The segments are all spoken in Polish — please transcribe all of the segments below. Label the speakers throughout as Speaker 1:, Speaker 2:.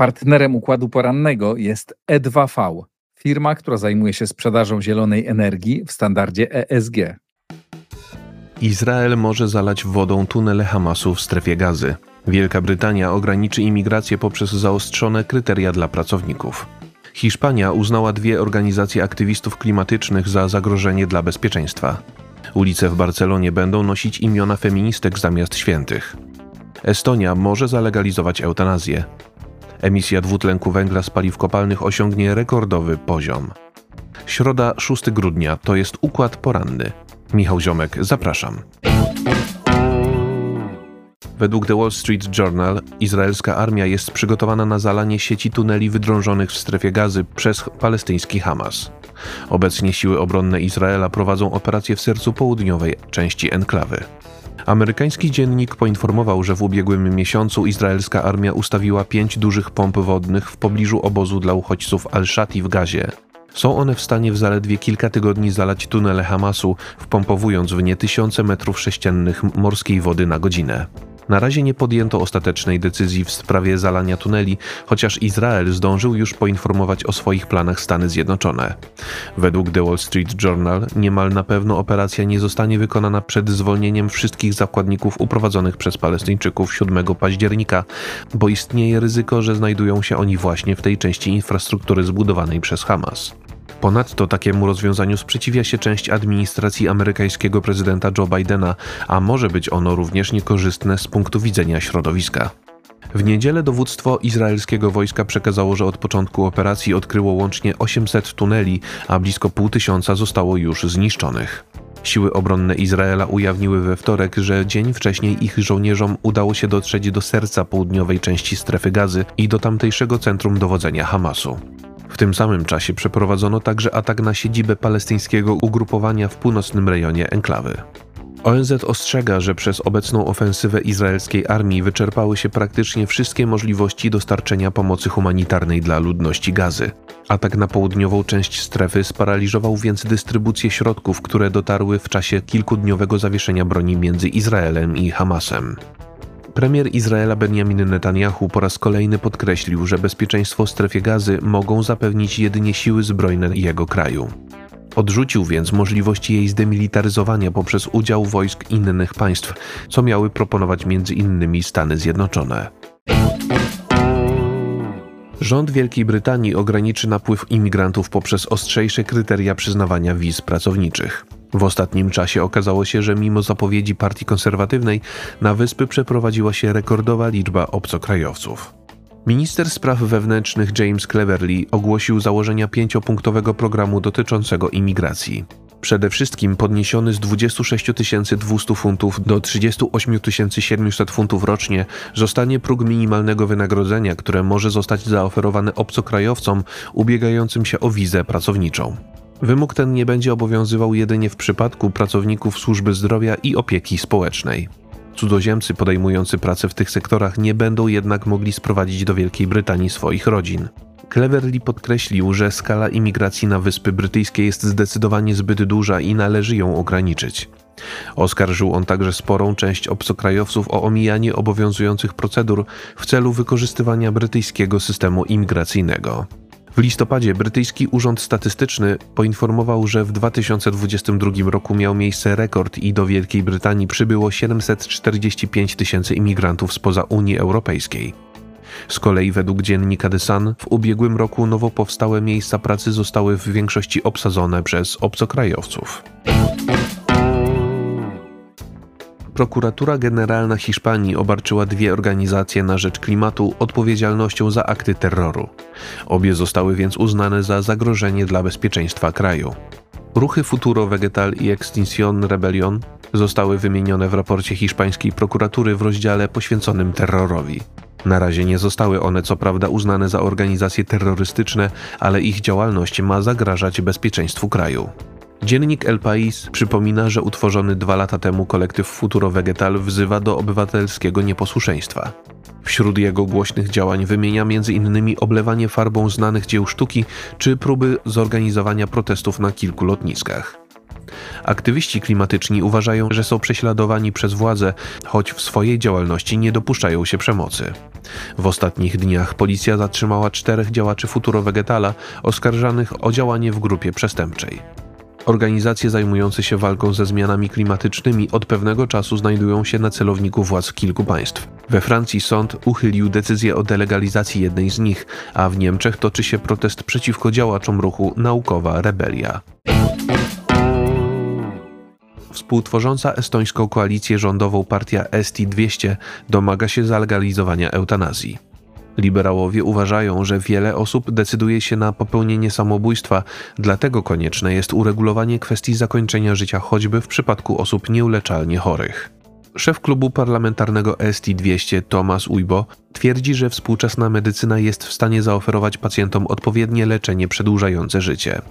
Speaker 1: Partnerem układu porannego jest E2V, firma, która zajmuje się sprzedażą zielonej energii w standardzie ESG.
Speaker 2: Izrael może zalać wodą tunele Hamasu w strefie gazy. Wielka Brytania ograniczy imigrację poprzez zaostrzone kryteria dla pracowników. Hiszpania uznała dwie organizacje aktywistów klimatycznych za zagrożenie dla bezpieczeństwa. Ulice w Barcelonie będą nosić imiona feministek zamiast świętych. Estonia może zalegalizować eutanazję. Emisja dwutlenku węgla z paliw kopalnych osiągnie rekordowy poziom. Środa 6 grudnia to jest układ poranny. Michał Ziomek, zapraszam. Według The Wall Street Journal izraelska armia jest przygotowana na zalanie sieci tuneli wydrążonych w strefie gazy przez palestyński Hamas. Obecnie siły obronne Izraela prowadzą operację w sercu południowej części enklawy. Amerykański dziennik poinformował, że w ubiegłym miesiącu izraelska armia ustawiła pięć dużych pomp wodnych w pobliżu obozu dla uchodźców Al-Shati w Gazie. Są one w stanie w zaledwie kilka tygodni zalać tunele Hamasu, wpompowując w nie tysiące metrów sześciennych morskiej wody na godzinę. Na razie nie podjęto ostatecznej decyzji w sprawie zalania tuneli, chociaż Izrael zdążył już poinformować o swoich planach Stany Zjednoczone. Według The Wall Street Journal niemal na pewno operacja nie zostanie wykonana przed zwolnieniem wszystkich zakładników uprowadzonych przez Palestyńczyków 7 października, bo istnieje ryzyko, że znajdują się oni właśnie w tej części infrastruktury zbudowanej przez Hamas. Ponadto takiemu rozwiązaniu sprzeciwia się część administracji amerykańskiego prezydenta Joe Bidena, a może być ono również niekorzystne z punktu widzenia środowiska. W niedzielę dowództwo izraelskiego wojska przekazało, że od początku operacji odkryło łącznie 800 tuneli, a blisko pół tysiąca zostało już zniszczonych. Siły obronne Izraela ujawniły we wtorek, że dzień wcześniej ich żołnierzom udało się dotrzeć do serca południowej części strefy gazy i do tamtejszego centrum dowodzenia Hamasu. W tym samym czasie przeprowadzono także atak na siedzibę palestyńskiego ugrupowania w północnym rejonie enklawy. ONZ ostrzega, że przez obecną ofensywę izraelskiej armii wyczerpały się praktycznie wszystkie możliwości dostarczenia pomocy humanitarnej dla ludności gazy. Atak na południową część strefy sparaliżował więc dystrybucję środków, które dotarły w czasie kilkudniowego zawieszenia broni między Izraelem i Hamasem. Premier Izraela Benjamin Netanyahu po raz kolejny podkreślił, że bezpieczeństwo w strefie gazy mogą zapewnić jedynie siły zbrojne jego kraju. Odrzucił więc możliwości jej zdemilitaryzowania poprzez udział wojsk innych państw, co miały proponować m.in. Stany Zjednoczone. Rząd Wielkiej Brytanii ograniczy napływ imigrantów poprzez ostrzejsze kryteria przyznawania wiz pracowniczych. W ostatnim czasie okazało się, że mimo zapowiedzi partii konserwatywnej na wyspy przeprowadziła się rekordowa liczba obcokrajowców. Minister spraw wewnętrznych James Cleverly ogłosił założenia pięciopunktowego programu dotyczącego imigracji. Przede wszystkim podniesiony z 26 200 funtów do 38 700 funtów rocznie zostanie próg minimalnego wynagrodzenia, które może zostać zaoferowane obcokrajowcom ubiegającym się o wizę pracowniczą. Wymóg ten nie będzie obowiązywał jedynie w przypadku pracowników służby zdrowia i opieki społecznej. Cudzoziemcy podejmujący pracę w tych sektorach nie będą jednak mogli sprowadzić do Wielkiej Brytanii swoich rodzin. Cleverly podkreślił, że skala imigracji na Wyspy Brytyjskie jest zdecydowanie zbyt duża i należy ją ograniczyć. Oskarżył on także sporą część obcokrajowców o omijanie obowiązujących procedur w celu wykorzystywania brytyjskiego systemu imigracyjnego. W listopadzie brytyjski Urząd Statystyczny poinformował, że w 2022 roku miał miejsce rekord i do Wielkiej Brytanii przybyło 745 tysięcy imigrantów spoza Unii Europejskiej. Z kolei według dziennika The Sun w ubiegłym roku nowo powstałe miejsca pracy zostały w większości obsadzone przez obcokrajowców. Prokuratura Generalna Hiszpanii obarczyła dwie organizacje na rzecz klimatu odpowiedzialnością za akty terroru. Obie zostały więc uznane za zagrożenie dla bezpieczeństwa kraju. Ruchy Futuro Vegetal i Extinción Rebellion zostały wymienione w raporcie hiszpańskiej prokuratury w rozdziale poświęconym terrorowi. Na razie nie zostały one co prawda uznane za organizacje terrorystyczne, ale ich działalność ma zagrażać bezpieczeństwu kraju. Dziennik El País przypomina, że utworzony dwa lata temu kolektyw Futuro Vegetal wzywa do obywatelskiego nieposłuszeństwa. Wśród jego głośnych działań wymienia m.in. oblewanie farbą znanych dzieł sztuki czy próby zorganizowania protestów na kilku lotniskach. Aktywiści klimatyczni uważają, że są prześladowani przez władze, choć w swojej działalności nie dopuszczają się przemocy. W ostatnich dniach policja zatrzymała czterech działaczy Futurovegetala oskarżanych o działanie w grupie przestępczej. Organizacje zajmujące się walką ze zmianami klimatycznymi od pewnego czasu znajdują się na celowniku władz kilku państw. We Francji sąd uchylił decyzję o delegalizacji jednej z nich, a w Niemczech toczy się protest przeciwko działaczom ruchu Naukowa Rebelia. Współtworząca estońską koalicję rządową partia ST200 domaga się zalegalizowania eutanazji. Liberałowie uważają, że wiele osób decyduje się na popełnienie samobójstwa, dlatego konieczne jest uregulowanie kwestii zakończenia życia choćby w przypadku osób nieuleczalnie chorych. Szef klubu parlamentarnego ST200 Tomasz Ujbo twierdzi, że współczesna medycyna jest w stanie zaoferować pacjentom odpowiednie leczenie przedłużające życie.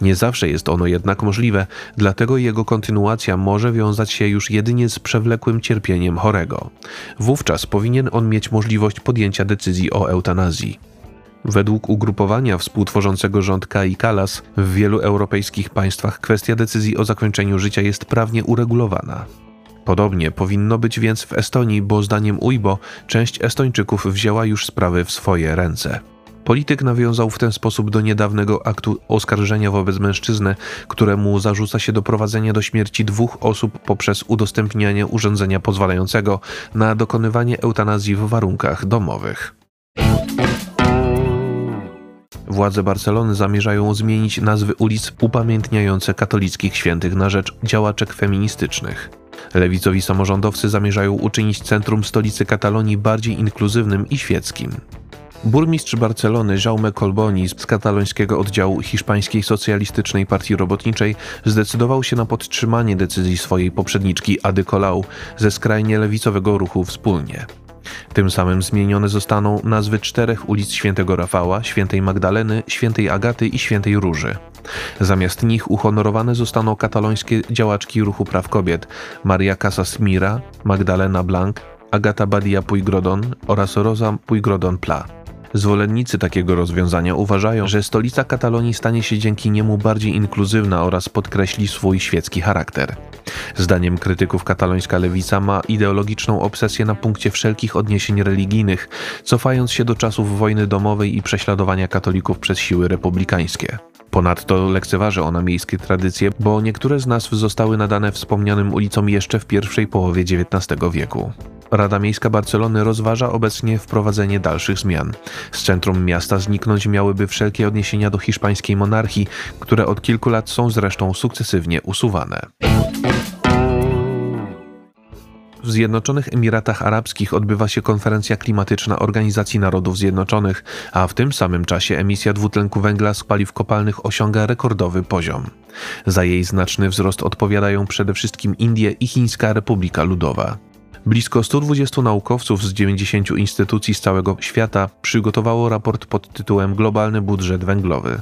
Speaker 2: Nie zawsze jest ono jednak możliwe, dlatego jego kontynuacja może wiązać się już jedynie z przewlekłym cierpieniem chorego. Wówczas powinien on mieć możliwość podjęcia decyzji o eutanazji. Według ugrupowania współtworzącego rząd Kai Kalas w wielu europejskich państwach kwestia decyzji o zakończeniu życia jest prawnie uregulowana. Podobnie powinno być więc w Estonii, bo zdaniem Ujbo część Estończyków wzięła już sprawy w swoje ręce. Polityk nawiązał w ten sposób do niedawnego aktu oskarżenia wobec mężczyzny, któremu zarzuca się doprowadzenie do śmierci dwóch osób poprzez udostępnianie urządzenia pozwalającego na dokonywanie eutanazji w warunkach domowych. Władze Barcelony zamierzają zmienić nazwy ulic upamiętniające katolickich świętych na rzecz działaczek feministycznych. Lewicowi samorządowcy zamierzają uczynić centrum stolicy Katalonii bardziej inkluzywnym i świeckim. Burmistrz Barcelony Jaume Colboni z katalońskiego oddziału Hiszpańskiej Socjalistycznej Partii Robotniczej zdecydował się na podtrzymanie decyzji swojej poprzedniczki Ady Colau ze skrajnie lewicowego ruchu Wspólnie. Tym samym zmienione zostaną nazwy czterech ulic Świętego Rafała, Świętej Magdaleny, Świętej Agaty i Świętej Róży. Zamiast nich uhonorowane zostaną katalońskie działaczki ruchu praw kobiet Maria Casas Mira, Magdalena Blanc, Agata Badia Puigrodon oraz Rosa Puigrodon Pla. Zwolennicy takiego rozwiązania uważają, że stolica Katalonii stanie się dzięki niemu bardziej inkluzywna oraz podkreśli swój świecki charakter. Zdaniem krytyków katalońska lewica ma ideologiczną obsesję na punkcie wszelkich odniesień religijnych, cofając się do czasów wojny domowej i prześladowania katolików przez siły republikańskie. Ponadto lekceważy ona miejskie tradycje, bo niektóre z nazw zostały nadane wspomnianym ulicom jeszcze w pierwszej połowie XIX wieku. Rada Miejska Barcelony rozważa obecnie wprowadzenie dalszych zmian. Z centrum miasta zniknąć miałyby wszelkie odniesienia do hiszpańskiej monarchii, które od kilku lat są zresztą sukcesywnie usuwane. W Zjednoczonych Emiratach Arabskich odbywa się konferencja klimatyczna Organizacji Narodów Zjednoczonych, a w tym samym czasie emisja dwutlenku węgla z paliw kopalnych osiąga rekordowy poziom. Za jej znaczny wzrost odpowiadają przede wszystkim Indie i Chińska Republika Ludowa. Blisko 120 naukowców z 90 instytucji z całego świata przygotowało raport pod tytułem Globalny budżet węglowy.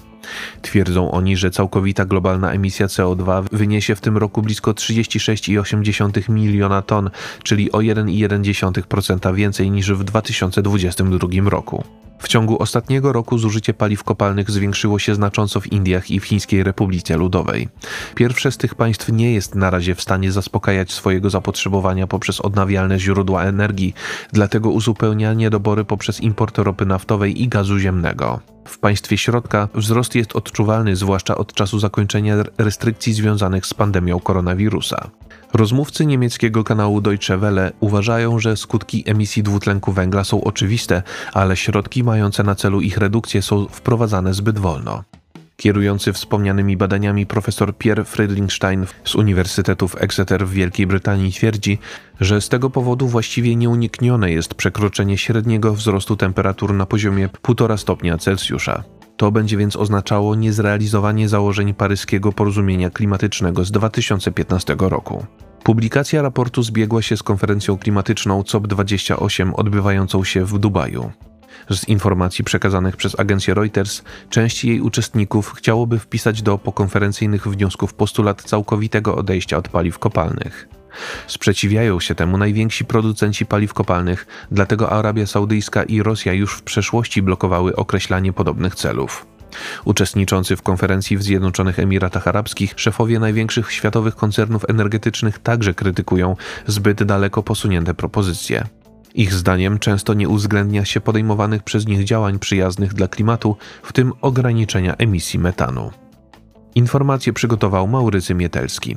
Speaker 2: Twierdzą oni, że całkowita globalna emisja CO2 wyniesie w tym roku blisko 36,8 miliona ton, czyli o 1,1% więcej niż w 2022 roku. W ciągu ostatniego roku zużycie paliw kopalnych zwiększyło się znacząco w Indiach i w Chińskiej Republice Ludowej. Pierwsze z tych państw nie jest na razie w stanie zaspokajać swojego zapotrzebowania poprzez odnawialne źródła energii, dlatego uzupełnia niedobory poprzez import ropy naftowej i gazu ziemnego. W państwie środka wzrost jest odczuwalny zwłaszcza od czasu zakończenia restrykcji związanych z pandemią koronawirusa. Rozmówcy niemieckiego kanału Deutsche Welle uważają, że skutki emisji dwutlenku węgla są oczywiste, ale środki mające na celu ich redukcję są wprowadzane zbyt wolno. Kierujący wspomnianymi badaniami profesor Pierre Friedlingstein z Uniwersytetu w Exeter w Wielkiej Brytanii twierdzi, że z tego powodu właściwie nieuniknione jest przekroczenie średniego wzrostu temperatur na poziomie 1,5 stopnia Celsjusza. To będzie więc oznaczało niezrealizowanie założeń paryskiego porozumienia klimatycznego z 2015 roku. Publikacja raportu zbiegła się z konferencją klimatyczną COP28 odbywającą się w Dubaju. Z informacji przekazanych przez agencję Reuters, część jej uczestników chciałoby wpisać do pokonferencyjnych wniosków postulat całkowitego odejścia od paliw kopalnych. Sprzeciwiają się temu najwięksi producenci paliw kopalnych, dlatego Arabia Saudyjska i Rosja już w przeszłości blokowały określanie podobnych celów. Uczestniczący w konferencji w Zjednoczonych Emiratach Arabskich szefowie największych światowych koncernów energetycznych także krytykują zbyt daleko posunięte propozycje. Ich zdaniem często nie uwzględnia się podejmowanych przez nich działań przyjaznych dla klimatu, w tym ograniczenia emisji metanu. Informacje przygotował Maurycy Mietelski.